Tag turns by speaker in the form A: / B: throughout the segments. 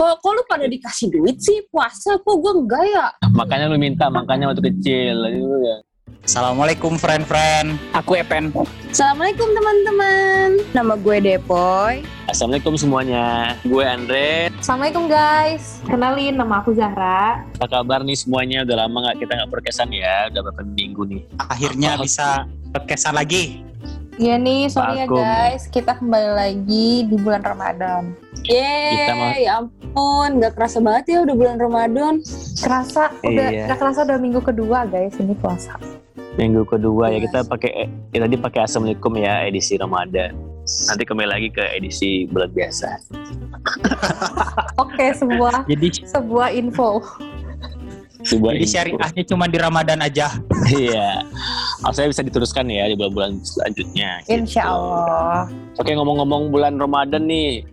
A: Kok, kok lu pada dikasih duit sih puasa? Kok gue enggak ya?
B: Makanya lu minta, makanya waktu kecil. Itu ya.
C: Assalamualaikum friend-friend. Aku Epen.
A: Assalamualaikum teman-teman. Nama gue Depoy.
B: Assalamualaikum semuanya. Gue Andre.
D: Assalamualaikum guys. Kenalin nama aku Zahra.
B: Apa kabar nih semuanya? Udah lama nggak kita nggak berkesan ya. Udah beberapa minggu nih.
C: Akhirnya
B: Apa?
C: bisa podcastan lagi.
D: Iya nih, sorry ya guys. Kita kembali lagi di bulan Ramadan.
A: Yeay, ya ampun. Gak kerasa banget ya udah bulan Ramadan.
D: Kerasa udah
B: Iya.
D: nggak kerasa udah minggu kedua guys ini puasa.
B: Minggu kedua ya kita pakai ya tadi pakai Assalamualaikum ya edisi Ramadan. Nanti kembali lagi ke edisi bulan biasa.
D: Oke, sebuah
C: Jadi
D: sebuah info.
B: Sebuah
C: jadi
B: info.
C: syariahnya cuma di Ramadan aja.
B: Iya. Harusnya bisa diteruskan ya di bulan-bulan selanjutnya. gitu.
D: Insya Allah.
B: Oke ngomong-ngomong bulan Ramadan nih.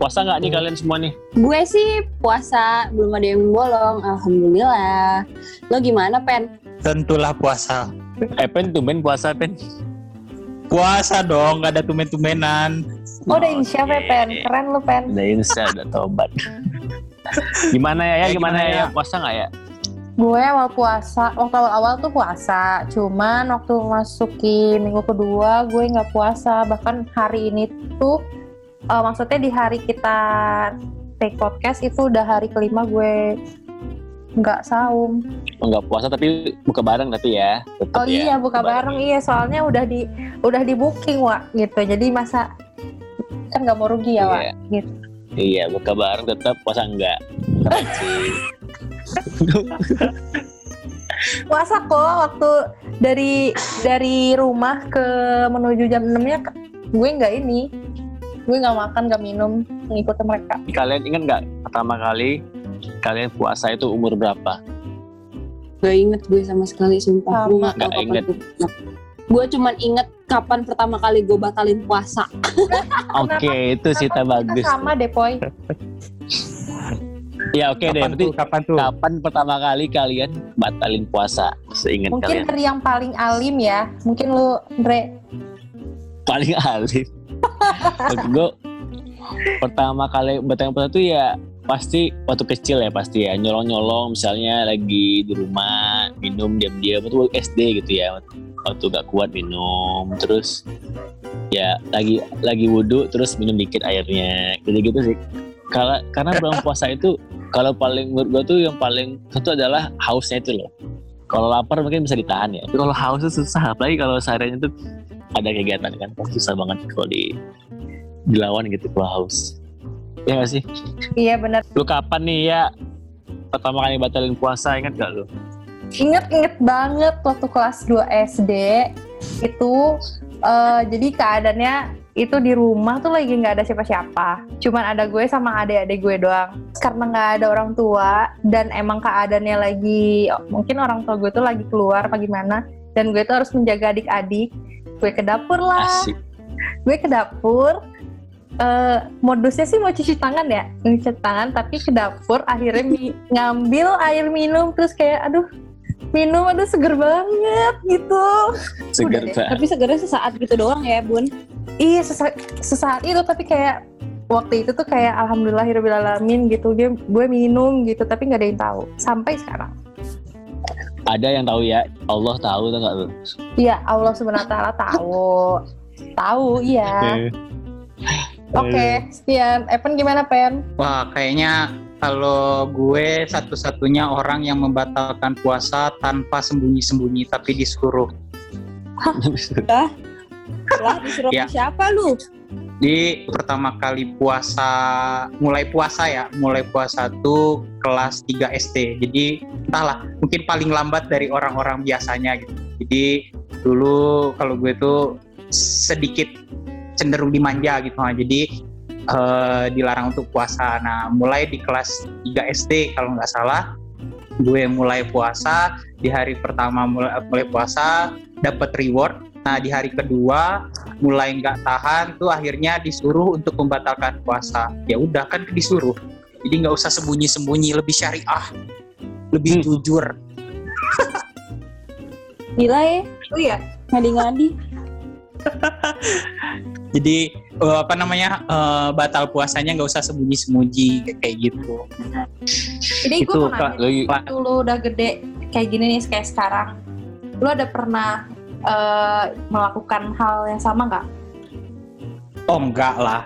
B: Puasa nggak nih kalian semua nih?
A: Gue sih puasa, belum ada yang bolong. Alhamdulillah. Lo gimana, Pen?
C: Tentulah puasa.
B: Eh Pen, tumben puasa Pen.
C: Puasa dong, gak ada tumen-tumenan.
D: Oh, udah insya ya,
B: Oke.
D: Pen. Keren lu, Pen.
B: Udah insya, udah tobat. gimana ya, ya gimana,
C: gimana
B: ya?
C: ya?
B: Puasa nggak ya?
D: Gue awal puasa, waktu awal-awal tuh puasa. Cuman waktu masuki minggu kedua, gue nggak puasa. Bahkan hari ini tuh, eh, maksudnya di hari kita take podcast itu udah hari kelima gue nggak saum.
B: Oh, nggak puasa tapi buka bareng tapi ya. Tetep
D: Oh
B: ya,
D: iya buka bareng iya soalnya udah di udah di booking Wak gitu. Jadi masa kan nggak mau rugi ya
B: Iya.
D: gitu.
B: Iya, buka bareng tetap puasa enggak. Keren sih.
D: Puasa kok waktu dari dari rumah ke menuju jam 6 nya gue nggak ini gue nggak makan nggak minum ngikutin mereka
B: kalian ingat nggak pertama kali kalian puasa itu umur berapa?
A: Gak inget gue sama sekali, sumpah. Gue
D: Sama.
A: gak tau
B: Nggak
A: kapan
B: inget.
A: gue. Gue cuman inget kapan pertama kali gue batalin puasa.
B: Oke, itu sih bagus.
D: sama deh Poy
B: Ya oke deh,
C: kapan
B: berarti
C: tuh? Kapan tuh?
B: kapan pertama kali kalian batalin puasa? Seingat
D: mungkin
B: kalian
D: dari yang paling alim ya mungkin lu Andre
B: paling alim. gue pertama kali batalin puasa tuh ya pasti waktu kecil ya pasti ya nyolong-nyolong misalnya lagi di rumah minum diam-diam itu SD gitu ya waktu gak kuat minum terus ya lagi lagi wudhu terus minum dikit airnya gitu-gitu sih kalau karena bulan puasa itu kalau paling menurut gue tuh yang paling satu adalah hausnya itu loh. Kalau lapar mungkin bisa ditahan ya. Tapi kalau haus itu susah apalagi kalau sehariannya tuh ada kegiatan kan susah banget kalau di dilawan gitu kalau haus ya gak sih?
D: Iya bener
B: lu kapan nih ya? Pertama kali batalin puasa ingat gak lu?
D: Ingat-ingat banget waktu kelas 2 SD itu eh, jadi keadaannya itu di rumah tuh lagi nggak ada siapa-siapa. Cuman ada gue sama adik-adik gue doang. Karena nggak ada orang tua dan emang keadaannya lagi mungkin orang tua gue tuh lagi keluar apa gimana dan gue tuh harus menjaga adik-adik. Gue ke dapur lah.
B: asik
D: Gue ke dapur eh modusnya sih mau cuci tangan ya cuci tangan tapi ke dapur akhirnya mi- ngambil air minum terus kayak aduh minum aduh seger banget gitu deh.
B: banget
A: Tapi segernya sesaat gitu doang ya, Bun.
D: Iya sesa- sesaat itu tapi kayak waktu itu tuh kayak alhamdulillahirobbilalamin gitu. Dia gue minum gitu tapi nggak ada yang tahu. Sampai sekarang.
B: Ada yang tahu ya? Allah tahu tuh gak lu
D: iya Allah subhanahu wa taala tahu. Tahu iya. Oke. Sekian. Evan gimana Pen?
E: Wah, kayaknya kalau gue satu-satunya orang yang membatalkan puasa tanpa sembunyi-sembunyi tapi disuruh.
A: Lah, disuruh
E: Ya.
A: siapa lu?
E: Di pertama kali puasa, mulai puasa ya, mulai puasa tuh kelas 3 SD. Jadi entahlah, mungkin paling lambat dari orang-orang biasanya gitu. Jadi dulu kalau gue tuh sedikit cenderung dimanja gitu. Nah, jadi eh, dilarang untuk puasa. Nah, mulai di kelas 3 SD kalau nggak salah, gue mulai puasa. Di hari pertama mulai, mulai puasa, dapat reward. Nah, di hari kedua mulai nggak tahan tuh akhirnya disuruh untuk membatalkan puasa. Ya udah kan disuruh. Jadi nggak usah sembunyi-sembunyi, lebih syariah, lebih
B: Hmm.
E: jujur.
A: Gila ya,
D: oh iya
A: ngadi-ngadi.
E: Jadi eh, apa namanya eh, batal puasanya nggak usah sembunyi-sembunyi kayak gitu.
D: Jadi gue mau nanya, waktu lu udah gede kayak gini nih kayak sekarang, lu ada pernah eh, melakukan hal yang sama nggak?
E: Oh enggak lah.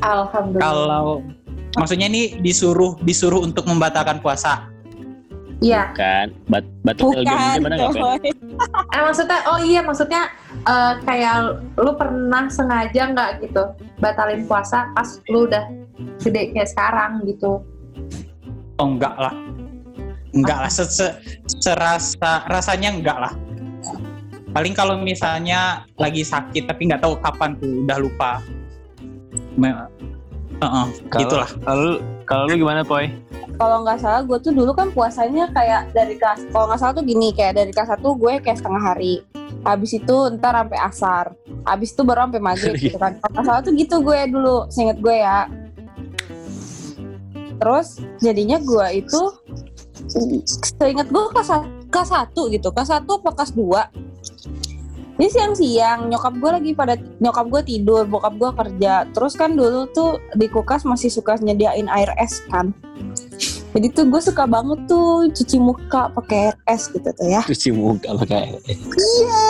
D: Alhamdulillah.
E: Kalau maksudnya ini disuruh disuruh untuk membatalkan puasa.
D: Iya.
B: kan bat batal
A: Bukan,
B: gimana nggak.
D: Eh maksudnya, oh iya maksudnya eh, kayak lu pernah sengaja nggak gitu batalin puasa pas lu udah gede kayak sekarang gitu?
E: Oh enggak lah. Enggak lah. Se -se serasa rasanya enggak lah. Paling kalau misalnya lagi sakit tapi nggak tahu kapan tuh udah lupa. Me- Heeh,
B: Kalau-
E: gitulah.
B: Kalau kalau lu gimana Poy?
A: Kalau nggak salah gue tuh dulu kan puasanya kayak dari kelas, kalau nggak salah tuh gini kayak dari kelas 1 gue kayak setengah hari. Habis itu ntar sampai asar. Habis itu baru sampai maghrib gitu kan. Kalau nggak salah tuh gitu gue dulu, seinget gue ya. Terus jadinya gue itu seinget gue kelas, kelas 1 gitu. Kelas 1 apa kelas 2? Ini siang-siang nyokap gue lagi pada nyokap gue tidur, bokap gue kerja. Terus kan dulu tuh di kulkas masih suka nyediain air es kan. Jadi tuh gue suka banget tuh cuci muka pakai air es gitu tuh ya.
B: Cuci muka pakai
A: Iya,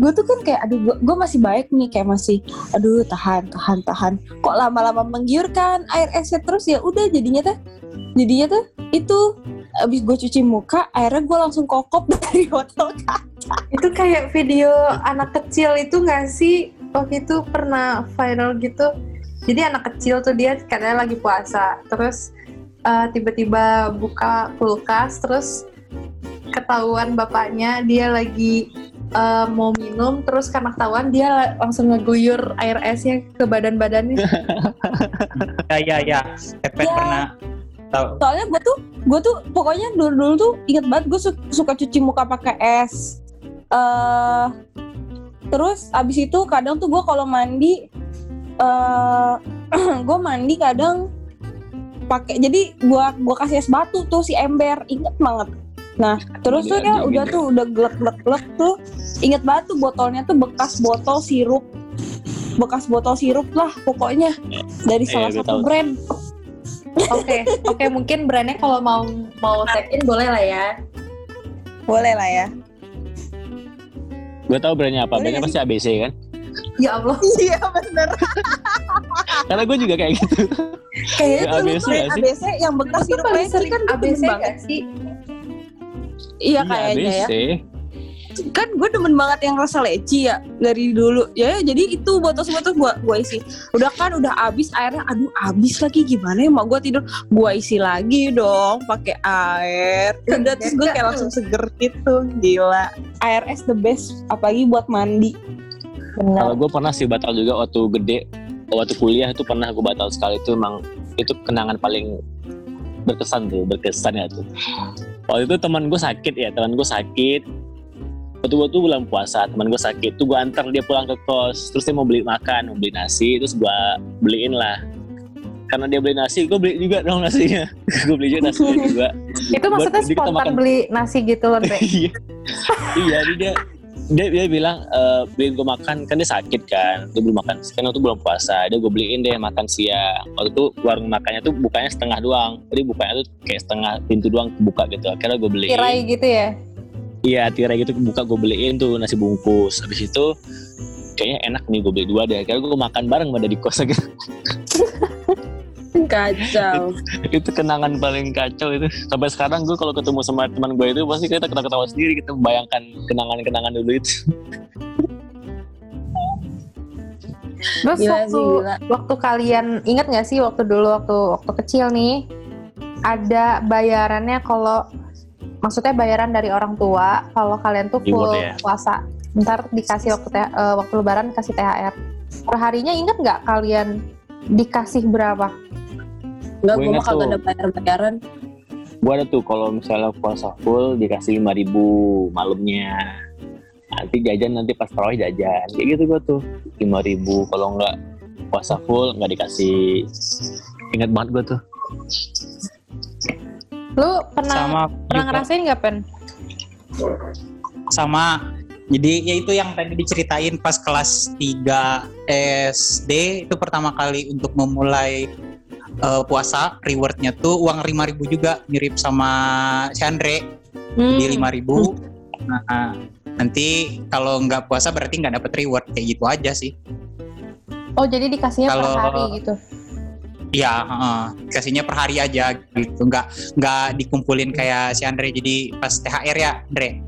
A: gue tuh kan kayak aduh gue, gue masih baik nih kayak masih aduh tahan tahan tahan. Kok lama-lama menggiurkan air esnya terus ya udah jadinya tuh jadinya tuh itu abis gue cuci muka airnya gue langsung kokop dari botol
D: Itu kayak video anak kecil itu nggak sih waktu itu pernah viral gitu. Jadi anak kecil tuh dia katanya lagi puasa, terus eh, tiba-tiba buka kulkas, terus ketahuan bapaknya dia lagi eh, mau minum, terus karena ketahuan dia la- langsung ngeguyur air esnya ke badan-badannya.
E: Ya ya ya. Epet
A: Ya.
E: pernah tahu.
A: soalnya gue tuh gue tuh pokoknya dulu dulu tuh inget banget gue su- suka cuci muka pakai es eh terus abis itu kadang tuh gue kalau mandi eh gue mandi kadang pakai jadi gue gua kasih es batu tuh si ember inget banget nah terus tuh ya
B: Iya,
A: udah
B: gitu.
A: tuh udah glek glek glek tuh inget banget tuh botolnya tuh bekas botol sirup bekas botol sirup lah pokoknya dari
B: Iya,
A: salah satu
B: tahu.
A: brand
D: Oke, oke mungkin brandnya kalau mau mau tag in boleh lah ya.
A: boleh lah ya
B: Gue tahu brandnya apa. Brandnya pasti ABC kan?
D: Ya Allah.
A: iya bener
B: Karena gue juga kayak gitu.
A: Kayaknya
B: Ya,
A: tuh
B: ABC sih?
A: ABC yang bekas sirup
D: paling sering
A: kan
D: ABC
A: banget.
D: gak sih?
A: Iya kayaknya ya.
B: ABC.
A: Kan gue demen banget yang rasa leci ya dari dulu. Ya jadi itu botol-botol gua gua isi. Udah kan udah habis airnya. Aduh habis lagi gimana ya mak gua tidur. Gua isi lagi dong pakai air. Udah terus gue kayak langsung seger gitu. Gila. Air es the best apalagi buat mandi.
B: Kalau gue pernah sih batal juga waktu gede. Waktu kuliah itu pernah gue batal sekali itu emang itu kenangan paling berkesan tuh, berkesan ya tuh. Waktu itu teman gue sakit ya, teman gue sakit. Waktu gue tuh bulan puasa, teman gue sakit. Tuh gue antar dia pulang ke kos. Terus dia mau beli makan, mau beli nasi. Terus gue beliin lah. Karena dia beli nasi, gue beli juga dong nasinya. gue beli juga nasinya juga.
D: Itu maksudnya
B: kita
D: spontan
B: makan-
D: beli nasi gitu loh,
B: iya iya dia dia, dia bilang e, beliin gue makan kan dia sakit kan dia belum makan kan waktu belum puasa dia gue beliin deh makan siang waktu itu warung makannya tuh bukanya setengah doang jadi bukanya tuh kayak setengah pintu doang buka gitu akhirnya gue beliin
D: Tirai gitu ya.
B: Iya tirai gitu buka gue beliin tuh nasi bungkus habis itu kayaknya enak nih gue beli dua deh akhirnya gue makan bareng pada di kos gitu.
A: Kacau.
B: itu kenangan paling kacau itu sampai sekarang gue kalau ketemu sama teman gue itu pasti kita ketawa-ketawa sendiri kita membayangkan kenangan-kenangan dulu itu
D: Terus
A: Gila
D: waktu
A: sih, gila.
D: waktu kalian ingat nggak sih waktu dulu waktu waktu kecil nih ada bayarannya kalau maksudnya bayaran dari orang tua kalau kalian tuh full
B: Reward ya?
D: puasa. Ntar dikasih waktu TH eh, waktu lebaran kasih THR perharinya ingat nggak kalian dikasih berapa?
A: Enggak,
B: Gua
A: gue mah
B: inget
A: kagak
B: tuh.
A: ada bayar-bayaran.
B: gue ada tuh kalau misalnya puasa full dikasih lima ribu malamnya. Nanti jajan nanti pas tarawih jajan. Kayak gitu gue tuh lima ribu. Kalau nggak puasa full nggak dikasih. Ingat banget gue tuh
D: lu pernah
E: Sama
D: pernah
E: juga.
D: ngerasain nggak pen
E: sama Jadi ya itu yang tadi diceritain pas kelas 3 SD itu pertama kali untuk memulai eh, puasa rewardnya tuh uang 5000 juga mirip sama si Andre
D: Hmm.
E: di 5000 Nah, nanti kalau nggak puasa berarti nggak dapet reward kayak gitu aja sih.
D: Oh jadi dikasihnya per
E: Kalau-
D: hari gitu.
E: Ya, heeh. kasihnya per hari aja gitu, nggak nggak dikumpulin kayak si Andre jadi pas THR ya, Andre.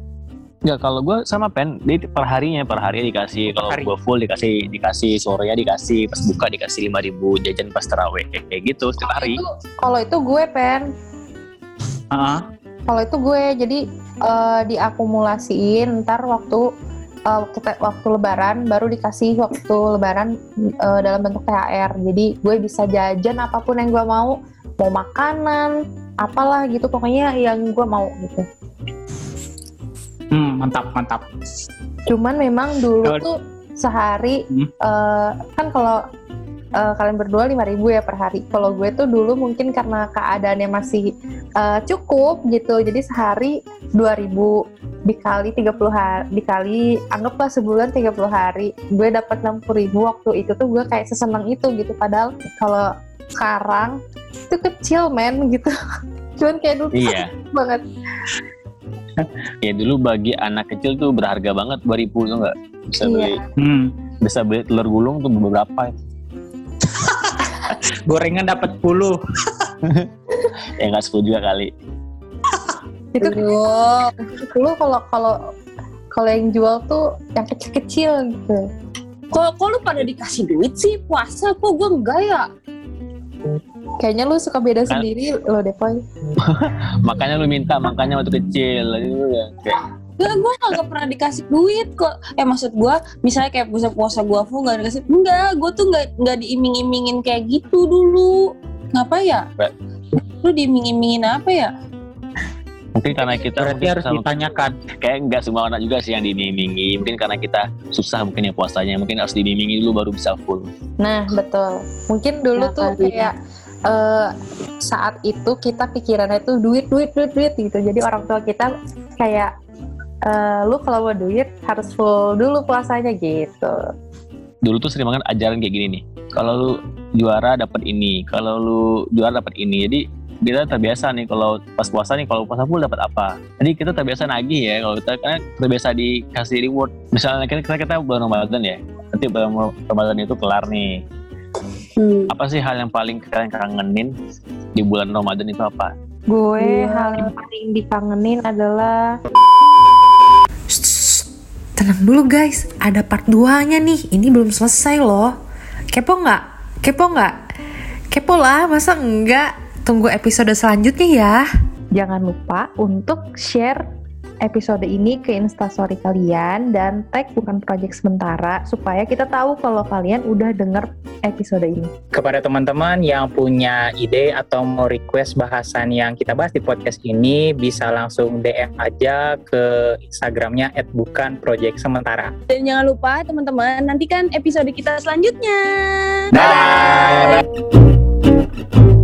B: Enggak, kalau gue sama pen, dia per harinya, per hari dikasih. Kalau gue full dikasih, dikasih sorenya dikasih, pas buka dikasih 5000 jajan pas terawih kayak gitu setiap hari.
D: Kalau itu gue pen,
E: Heeh.
D: kalau itu gue jadi eh, diakumulasiin ntar waktu eh, waktu waktu lebaran baru dikasih waktu lebaran eh, dalam bentuk THR. Jadi gue bisa jajan apa pun yang gue mau, mau makanan, apalah gitu pokoknya yang gue mau gitu.
E: Hmm, mantap, mantap.
D: Cuman memang dulu
E: Kalau-
D: tuh sehari
E: Hmm.
D: eh, kan kalau eh, kalian berdua 5000 ya per hari. Kalau gue tuh dulu mungkin karena keadaannya masih eh, cukup gitu. Jadi sehari 2000 dikali 30 hari dikali anggaplah sebulan 30 hari. Gue dapat 60.000 waktu itu tuh gue kayak seseneng itu gitu. Padahal kalau sekarang itu kecil men gitu. Cuman kayak dulu
B: Iya,
D: banget.
B: ya dulu bagi anak kecil tuh berharga banget 2000 tuh enggak? Bisa
D: Iya.
B: beli
E: Hmm.
B: bisa beli telur gulung tuh beberapa.
E: Gorengan dapat 10.
B: Ya enggak 10 juga kali.
D: Itu dulu kalau kalau kalau yang jual tuh yang kecil-kecil gitu.
A: Kok, kok lu pada dikasih duit sih puasa? Kok gue enggak ya?
D: Kayaknya lu suka beda
B: Kan-
D: sendiri lo deh, Poy.
B: Makanya lu minta, makanya waktu kecil. Lu ya kayak
A: Enggak, gue gak pernah dikasih duit kok. Eh maksud gue, misalnya kayak puasa puasa gue full gak dikasih. Enggak, gue tuh gak, nggak diiming-imingin kayak gitu dulu. Ngapa ya? Lu diiming-imingin apa ya?
B: mungkin karena kita
E: Berarti
B: mungkin
E: harus
B: susah-
E: ditanyakan.
B: kayak enggak semua anak juga sih yang dibimbingi. Mungkin karena kita susah mungkin ya puasanya. Mungkin harus dibimbingi dulu baru bisa full.
D: Nah, betul. Mungkin dulu
A: Ya,
D: tuh
A: kali.
D: kayak eh, saat itu kita pikirannya tuh duit, duit, duit, duit gitu. Jadi orang tua kita kayak eh, lu kalau mau duit harus full dulu puasanya gitu.
B: dulu tuh sering banget ajaran kayak gini nih. Kalau lu juara dapat ini, kalau lu juara dapat ini. Jadi kita terbiasa nih kalau pas puasa nih kalau puasa full dapat apa. Jadi kita terbiasa nagih ya kalau kita karena terbiasa dikasih reward. Misalnya kita kita, kita bulan Ramadan ya. Nanti bulan Ramadan itu kelar nih.
A: Hmm.
B: Apa sih hal yang paling kalian kangenin di bulan Ramadan itu apa?
D: Gue
A: Iya.
D: hal yang paling dikangenin adalah.
F: Tenang dulu guys, ada part 2-nya nih. Ini belum selesai loh. Kepo nggak? Kepo nggak? Kepo lah, masa enggak? Tunggu episode selanjutnya ya.
D: jangan lupa untuk share episode ini ke instastory kalian dan tag bukan project sementara supaya kita tahu kalau kalian udah denger episode ini.
C: Kepada teman-teman yang punya ide atau mau request bahasan yang kita bahas di podcast ini, bisa langsung DM aja ke Instagramnya @bukanproject_sementara.
A: Dan jangan lupa teman-teman nantikan episode kita selanjutnya.
C: Música